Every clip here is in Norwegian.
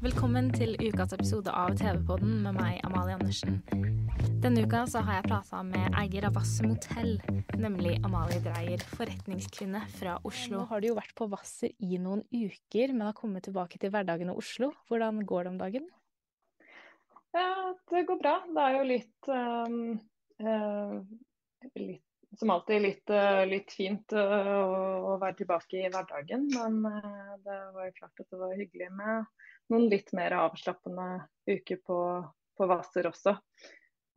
Velkommen til ukas episode av TV-podden med meg, Amalie Andersen. Denne uka så har jeg prata med eier av Hvasser Motell, nemlig Amalie Dreyer, forretningskvinne fra Oslo. Nå har du jo vært på Hvasser i noen uker, men har kommet tilbake til hverdagen i Oslo. Hvordan går det om dagen? Ja, det går bra. Det er jo litt, um, uh, litt Som alltid litt, uh, litt fint uh, å, å være tilbake i hverdagen. Men uh, det var jo klart at det var hyggelig med noen litt mer avslappende uker på, på Hvasser også.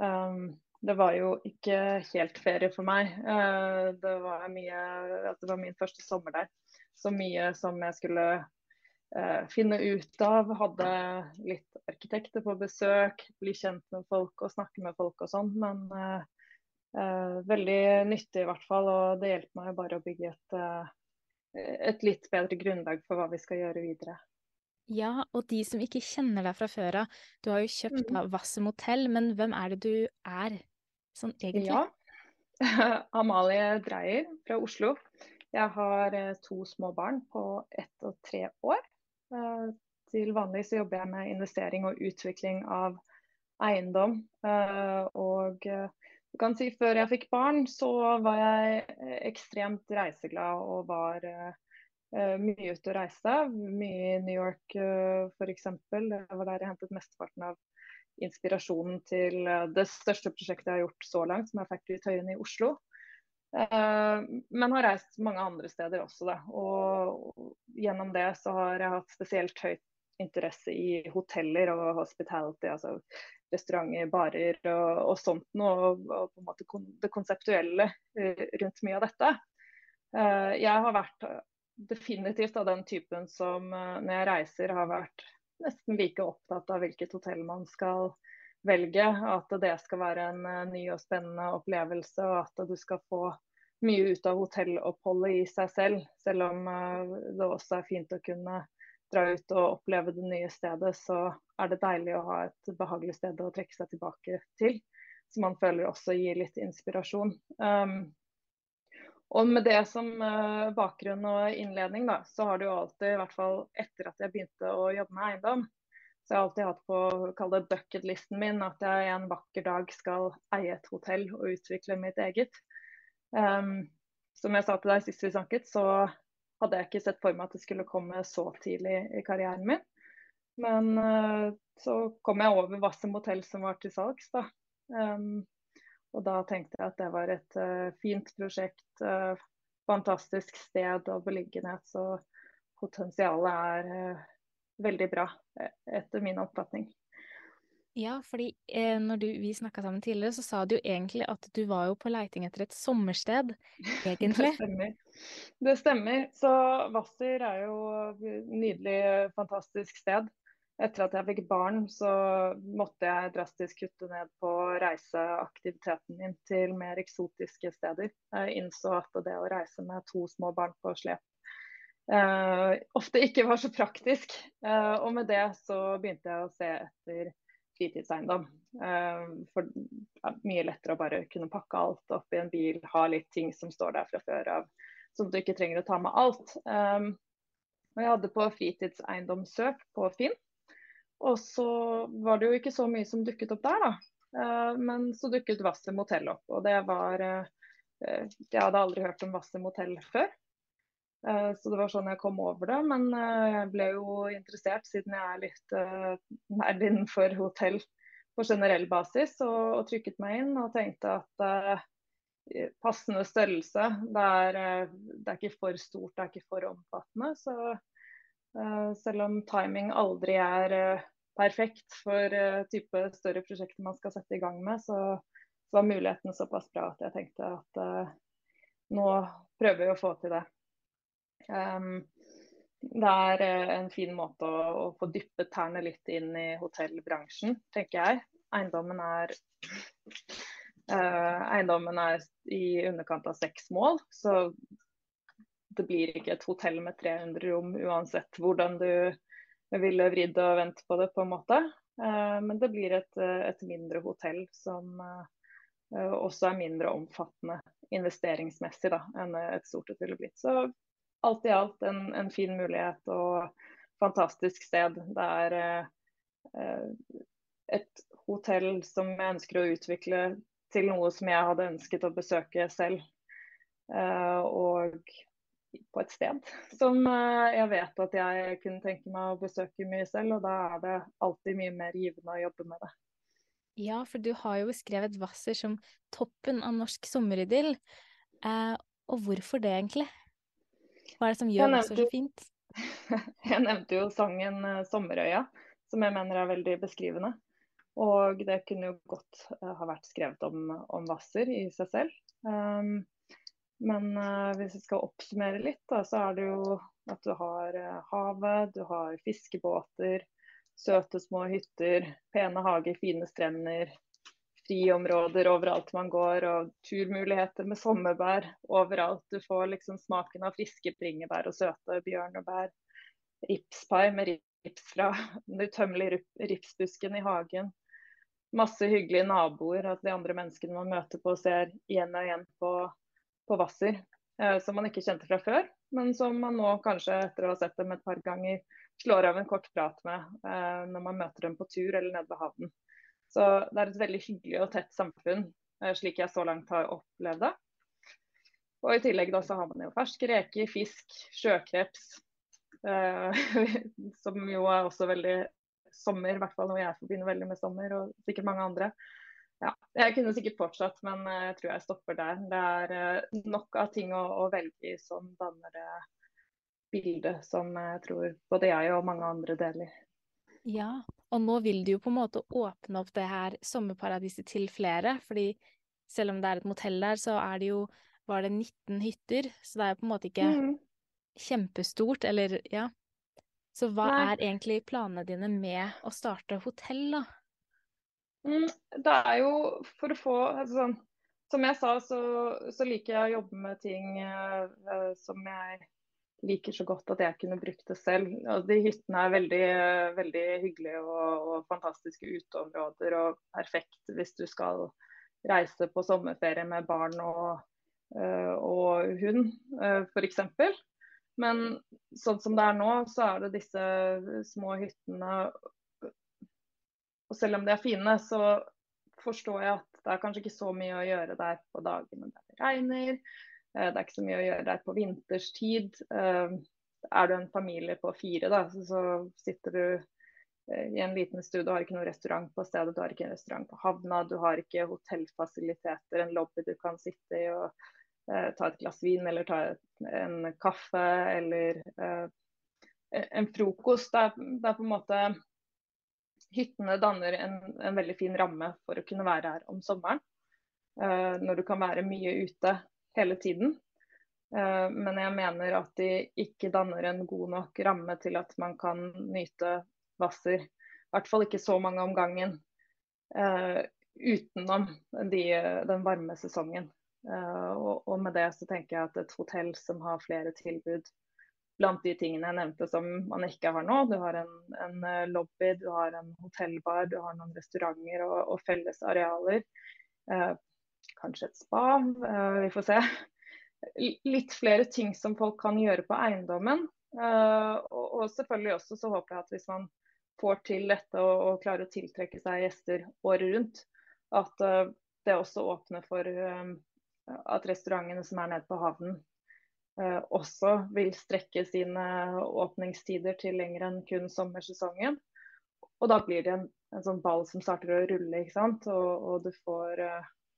Um, det var jo ikke helt ferie for meg. Uh, det, var mye, det var min første sommer der. Så mye som jeg skulle uh, finne ut av. Hadde litt arkitekter på besøk, bli kjent med folk og snakke med folk og sånn. Men uh, uh, veldig nyttig i hvert fall. Og det hjelper meg bare å bygge et, et litt bedre grunnlag for hva vi skal gjøre videre. Ja, og de som ikke kjenner deg fra før av, du har jo kjøpt Mhm. av Hvasser Motell, men hvem er det du er sånn egentlig? Ja. Amalie Dreyer fra Oslo. Jeg har eh, to små barn på ett og tre år. Eh, Til vanlig så jobber jeg med investering og utvikling av eiendom. Eh, Og du kan si før jeg fikk barn, så var jeg ekstremt reiseglad og var mye ute og reiste. Mye i New York uh, f.eks. Det var der jeg hentet mesteparten av inspirasjonen til eh, det største prosjektet jeg har gjort så langt, som er Factory Tøyen i Oslo. Eh, men har reist mange andre steder også, da. Og gjennom det så har jeg hatt spesielt høyt interesse i hoteller og hospitality, altså restauranter, barer og, og sånt noe. Og, og på en måte kon det konseptuelle eh, rundt mye av dette. Eh, jeg har vært definitivt av den typen som eh, når jeg reiser har vært nesten like opptatt av hvilket hotell man skal velge. At det skal være en eh, ny og spennende opplevelse, og at du skal få mye ut av hotelloppholdet i seg selv. Selv om eh, det også er fint å kunne dra ut og oppleve det nye stedet, så er det deilig å ha et behagelig sted å trekke seg tilbake til. Som man føler også gir litt inspirasjon. Um, og med det som eh, bakgrunn og innledning, da, så har det jo alltid, i hvert fall etter at jeg begynte å jobbe med eiendom, så jeg har alltid hatt på kall det bucketlisten min at jeg en vakker dag skal eie et hotell og utvikle mitt eget. Um, som jeg sa til deg sist vi snakket, så hadde jeg ikke sett for meg at det skulle komme så tidlig i karrieren min. Men uh, så kom jeg over Hvasser hotell som var til salgs, da. Um, og da tenkte jeg at det var et uh, fint prosjekt, uh, fantastisk sted og beliggenhet. Så potensialet er uh, veldig bra, etter min oppfatning. Ja, fordi eh, når du, vi snakka sammen tidligere, så sa du jo egentlig at du var jo på leiting etter et sommersted, egentlig. Det stemmer. Det stemmer. Så Hvasser er jo et nydelig, fantastisk sted. Etter at jeg fikk barn, så måtte jeg drastisk kutte ned på reiseaktiviteten min til mer eksotiske steder. Jeg innså at det å reise med to små barn på slep eh, ofte ikke var så praktisk. Eh, og med det så begynte jeg å se etter fritidseiendom. Eh, for det er mye lettere å bare kunne pakke alt opp i en bil, ha litt ting som står der fra før av, sånn at du ikke trenger å ta med alt. Um, og jeg hadde på fritidseiendomssøk på Finn. Og så var det jo ikke så mye som dukket opp der, da. Uh, men så dukket Hvasser motell opp. Og det var uh, Jeg hadde aldri hørt om Hvasser motell før. Så det var sånn jeg kom over det. Men jeg ble jo interessert, siden jeg er litt nerd innenfor hotell på generell basis, og, og, trykket meg inn og tenkte at passende størrelse. Det er, det er, ikke for stort, det er ikke for omfattende. Så selv om timing aldri er perfekt for uh, type større prosjekter man skal sette i gang med, så, så var muligheten såpass bra at jeg tenkte at uh, nå prøver vi å få til det. Um, Det er en fin måte å, å få dyppet tærne litt inn i hotellbransjen, tenker jeg. Eiendommen er, uh, eiendommen er i underkant av seks mål, så det blir ikke et hotell med 300 rom uansett hvordan du ville vridd og vendt på det, på en måte. Uh, men det blir et, et mindre hotell som uh, også er mindre omfattende investeringsmessig da, enn et stort et ville blitt. Så alt i alt en, en, fin mulighet og fantastisk sted. Det er eh, et hotell som jeg ønsker å utvikle til noe som jeg hadde ønsket å besøke selv. Eh, og på et sted som eh, jeg vet at jeg kunne tenke meg å besøke mye selv. Og da er det alltid mye mer givende å jobbe med det. Ja, for du har jo beskrevet Hvasser som toppen av norsk sommeridyll. Eh, og hvorfor det, egentlig? Hva er det som gjør Hvasser så fint? jeg nevnte jo sangen uh, 'Sommerøya', som jeg mener er veldig beskrivende. Og det kunne jo godt uh, ha vært skrevet om, om Hvasser i seg selv. Um, men uh, hvis jeg skal oppsummere litt, da, så er det jo at du har havet, du har fiskebåter, Søte små hytter, pene hager, fine strender, friområder overalt man går, og turmuligheter med sommerbær overalt. Du får liksom smaken av friske bringebær og søte bjørnebær. Ripspai med rips fra den utømmelige ripsbusken i hagen. Masse hyggelige naboer, at de andre menneskene man møter på, ser igjen og igjen på, på Hvasser. Eh, som man ikke kjente fra før, men som man nå kanskje etter å ha sett dem et par ganger slår av en kort prat med eh, når man møter dem på tur eller nede ved havnen. Så det er et veldig hyggelig og tett samfunn, eh, slik jeg så langt har opplevd det. Og I tillegg da så har man jo ferske reker, fisk, sjøkreps, eh, som jo er også veldig sommer, i hvert fall noe jeg forbinder veldig med sommer, og sikkert mange andre. Ja, jeg kunne sikkert fortsatt, men eh, jeg tror jeg stopper der. Det er eh, nok av ting å, å velge i som danner det bilde som jeg tror både jeg og mange andre deler. Ja, og nå vil du jo på en måte åpne opp det her sommerparadiset til flere. fordi selv om det er et motell der, så er det jo var det 19 hytter. Så det er jo på en måte ikke mm. kjempestort, eller ja. Så hva Nei. er egentlig planene dine med å starte hotell, da? Mm, det er jo for å få altså sånn, Som jeg sa, så, så, liker jeg å jobbe med ting uh, som jeg liker så godt at jeg kunne brukt det selv. Og de hyttene er veldig, veldig hyggelige og, og, fantastiske uteområder og perfekt hvis du skal reise på sommerferie med barn og, uh, og hund, uh, f.eks. Men sånn som det er nå, så er det disse små hyttene. Og selv om de er fine, så forstår jeg at det er kanskje ikke så mye å gjøre der på dagene der det regner. Eh, det er ikke så mye å gjøre der på vinterstid. Eh, er du en familie på fire, da, så sitter du eh, i en liten stue. Du har ikke noen restaurant på stedet, du har ikke en restaurant på havna, du har ikke hotellfasiliteter, en lobby du kan sitte i og ta et glass vin eller ta en kaffe eller en frokost. Det er, det er, på en måte Hyttene danner en, en, veldig fin ramme for å kunne være her om sommeren. Uh, når du kan være mye ute hele tiden. Uh, men jeg mener at de ikke danner en god nok ramme til at man kan nyte Hvasser. I hvert fall ikke så mange om gangen uh, utenom de, den varme sesongen. Og, og, med det så tenker jeg at et hotell som har flere tilbud blant de tingene jeg nevnte som man ikke har nå. Du har en, en lobby, du har en hotellbar, du har noen restauranter og, og felles arealer. Eh, kanskje et spa. eh, vi får se. Litt flere ting som folk kan gjøre på eiendommen. Eh, og, og, selvfølgelig også så håper jeg at hvis man får til dette og, og klarer å tiltrekke seg gjester året rundt, at uh, det også åpner for at restaurantene som er nede på havnen også vil strekke sine åpningstider til lenger enn kun sommersesongen. Og da blir det en, en sånn ball som starter å rulle, ikke sant. Og, og du får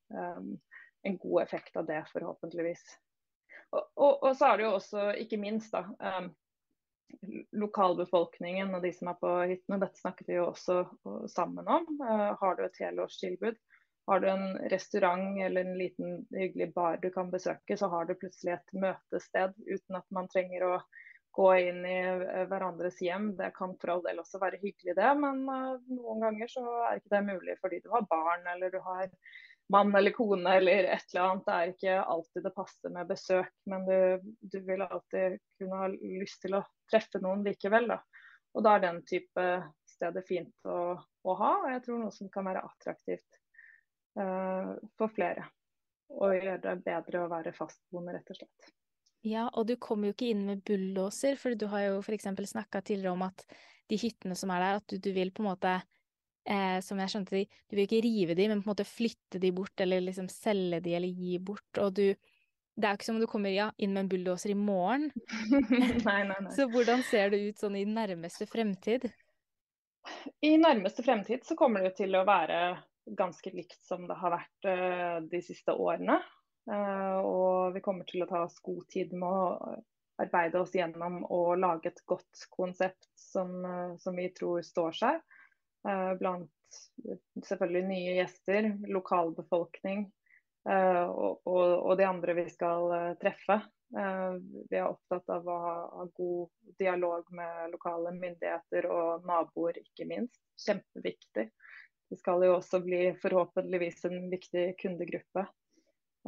um, en god effekt av det, forhåpentligvis. Og, og, og, så er det jo også, ikke minst, da, um, lokalbefolkningen og de som er på hyttene. Dette snakket vi jo også sammen om. Uh, har du et helårstilbud, har du en restaurant eller en liten hyggelig bar du kan besøke, så har du plutselig et møtested uten at man trenger å gå inn i hverandres hjem. Det kan for all del også være hyggelig, det. Men noen ganger så er ikke det mulig fordi du har barn eller du har mann eller kone eller et eller annet. Det er ikke alltid det passer med besøk, men du, du vil alltid kunne ha lyst til å treffe noen likevel. Da. Og da er den type steder fint å, å ha, og jeg tror noe som kan være attraktivt for flere. Og gjøre det bedre å være fastboende, rett og slett. Ja, og du kommer jo ikke inn med bulldoser, for du har jo f.eks. snakka tidligere om at de hyttene som er der, at du, du vil på en måte eh, som jeg skjønte du vil ikke rive de, men på en måte flytte de bort, eller liksom selge de, eller gi bort. Og du Det er jo ikke som om du kommer ja, inn med en bulldoser i morgen. nei, nei, nei. Så hvordan ser det ut sånn i nærmeste fremtid? I nærmeste fremtid så kommer det til å være ganske likt som det har vært uh, de siste årene. Uh, og vi kommer til å ta oss god tid med å arbeide oss gjennom og lage et godt konsept som, uh, som vi tror står seg. blant selvfølgelig nye gjester, lokalbefolkning og, og, og, de andre vi skal treffe. vi er opptatt av å ha god dialog med lokale myndigheter og naboer, ikke minst. Kjempeviktig. Det skal jo også bli forhåpentligvis en viktig kundegruppe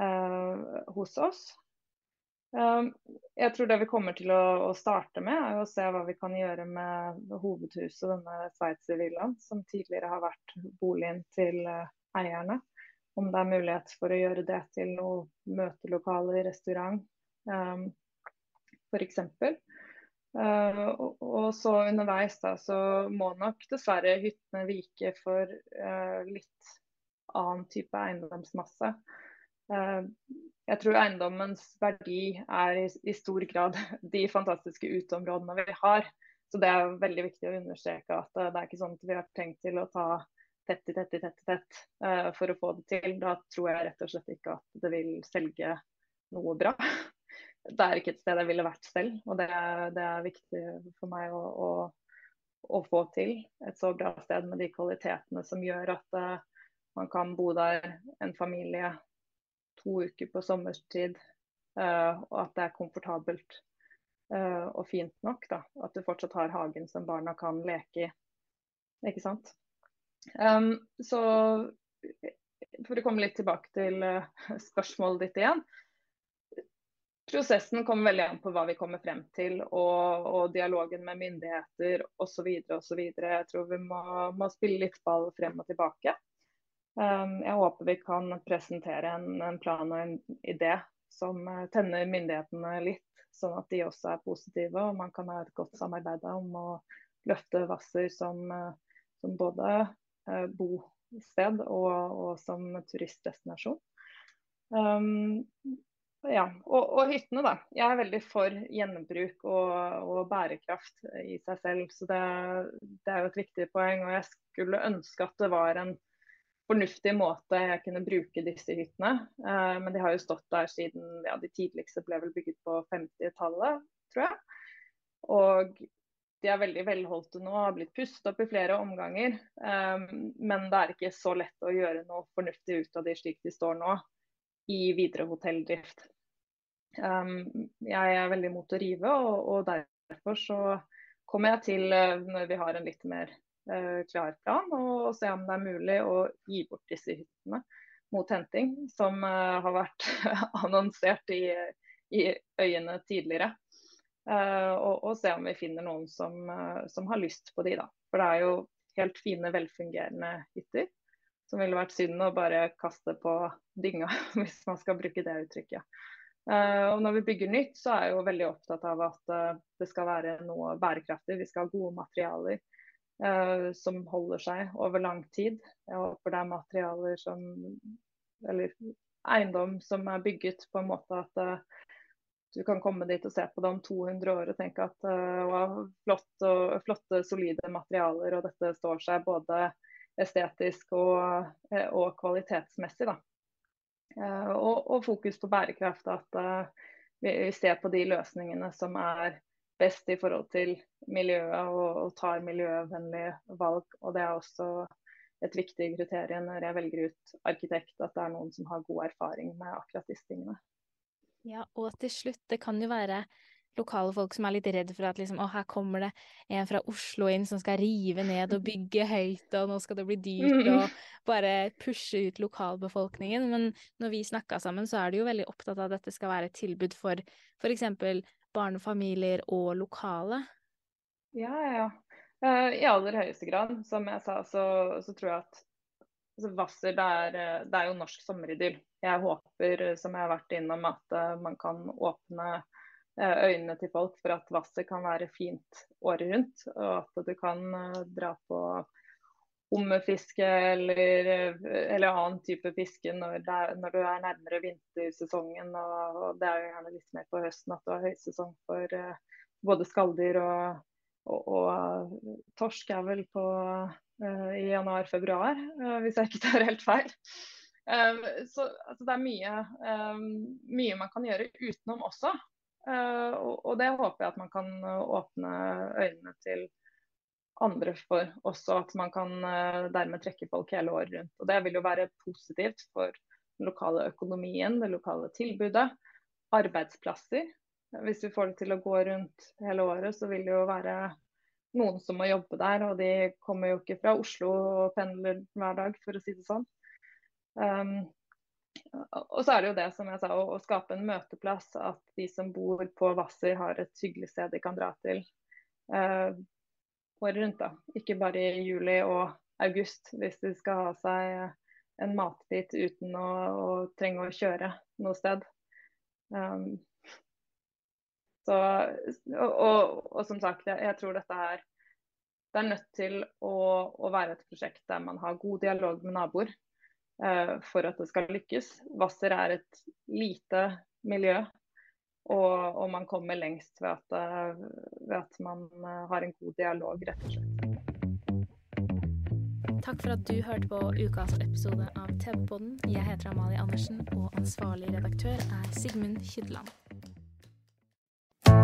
eh, hos oss. Um, jeg tror det vi kommer til å, starte med, er å se hva vi kan gjøre med hovedhuset, denne Sveitservillaen, som tidligere har vært boligen til uh, eierne. Om det er mulighet for å gjøre det til noe møtelokale, restaurant um, f.eks. Uh, og, så underveis da, så må nok dessverre hyttene vike for uh, litt annen type eiendomsmasse. Uh, jeg tror eiendommens verdi er i, i, stor grad de fantastiske uteområdene vi har. Så det er veldig viktig å understreke at det er ikke sånn at vi har tenkt til å ta tett i tett i tett, tett for å få det til. Da tror jeg rett og slett ikke at det vil selge noe bra. det er ikke et sted jeg ville vært selv. Og det, det er viktig for meg å, å, å, få til et så bra sted med de kvalitetene som gjør at uh, man kan bo der en familie to uker på sommerstid, uh, og at det er komfortabelt uh, og fint nok. Da. At du fortsatt har hagen som barna kan leke i. Ikke sant. Um, så for å komme litt tilbake til spørsmålet ditt igjen. Prosessen kommer veldig an på hva vi kommer frem til, og, og dialogen med myndigheter osv. osv. Jeg tror vi må, må, spille litt ball frem og tilbake. Um, jeg håper vi kan presentere en, en, plan og en idé som uh, tenner myndighetene litt, sånn at de også er positive og man kan ha et godt samarbeid om å løfte Hvasser som, uh, som både uh, bosted og, og som turistdestinasjon. Um, ja, og, og, hyttene, da. Jeg er veldig for gjennombruk og, og bærekraft i seg selv. Så det, det, er jo et viktig poeng. Og jeg skulle ønske at det var en fornuftig måte jeg kunne bruke disse hyttene. Eh, men de har jo stått der siden ja, de tidligste ble vel bygget på 50-tallet, tror jeg. Og de er veldig velholdte nå, har blitt pustet opp i flere omganger. Eh, men det er ikke så lett å gjøre noe fornuftig ut av de slik de står nå i videre hotelldrift. Um, jeg er veldig imot å rive, og, derfor så kommer jeg til, uh, når vi har en litt mer uh, klar plan, og, se om det er mulig å gi bort disse hyttene mot henting, som uh, har vært annonsert i, i, øyene tidligere. Og, og, se om vi finner noen som, som, har lyst på de, da. For det er jo helt fine, velfungerende hytter som ville vært synd å bare kaste på dynga, hvis man skal bruke det uttrykket. Uh, og når vi bygger nytt, så er jeg jo veldig opptatt av at uh, det skal være noe bærekraftig. Vi skal ha gode materialer uh, som holder seg over lang tid. Jeg håper det er materialer som Eller eiendom som er bygget på en måte at du kan komme dit og se på det om 200 år og tenke at wow, flott og, flotte, solide materialer, og dette står seg både estetisk og, eh, og kvalitetsmessig. Uh, og, og, fokus på bærekraft. At vi, vi, ser på de løsningene som er best i forhold til miljøet og, og, tar miljøvennlige valg. Og det er også et viktig kriterium når jeg velger ut arkitekt, at det er noen som har god erfaring med akkurat disse tingene. Ja, og til slutt, det kan jo være lokale folk som er litt redd for at liksom, å, her kommer det en fra Oslo inn som skal rive ned og bygge høyt, og nå skal det bli dyrt, og bare pushe ut lokalbefolkningen. Men når vi snakka sammen, så er du jo veldig opptatt av at dette skal være et tilbud for f.eks. barnefamilier og lokale. Ja, ja. Uh, I aller høyeste grad. Som jeg sa, så, så tror jeg at altså, Hvasser, det er, det er jo norsk sommeridyll. Jeg håper, som jeg har vært innom, at man kan åpne Eh, øynene til folk for at vasset kan være fint året rundt. Og at du kan eh, dra på hummerfiske eller, eller, annen type fiske når, er, når, du er nærmere vintersesongen. Og, og, det er jo gjerne litt mer på høsten at du har høysesong for uh, både skalldyr og, og, og, torsk er vel på uh, i januar-februar, uh, hvis jeg ikke tar helt feil. så altså, det er mye, mye man kan gjøre utenom også. Eh, og det håper jeg at man kan eh, åpne øynene til andre for også, at man kan eh, dermed trekke folk hele året rundt. Og Det vil jo være positivt for den lokale økonomien, det lokale tilbudet, arbeidsplasser. Hvis vi får det til å gå rundt hele året, så vil det jo være noen som må jobbe der. Og de kommer jo ikke fra Oslo og pendler hver dag, for å si det sånn. Um, og så er det jo det som jeg sa, å, å, skape en møteplass. At de som bor på Hvasser har et hyggelig sted de kan dra til eh, året rundt. da. Ikke bare i juli og august, hvis de skal ha seg en matbit uten å, å trenge å kjøre noe sted. Um, så, og, og, og, som sagt, jeg, jeg, tror dette er det er nødt til å, å være et prosjekt der man har god dialog med naboer. Eh, for at det skal lykkes. Hvasser er et lite miljø, og, og man kommer lengst ved at, eh, ved at, man eh, har en god dialog, rett og slett. Takk for at du hørte på ukas episode av TV-podden. Jeg heter Amalie Andersen, og ansvarlig redaktør er Sigmund Kydland.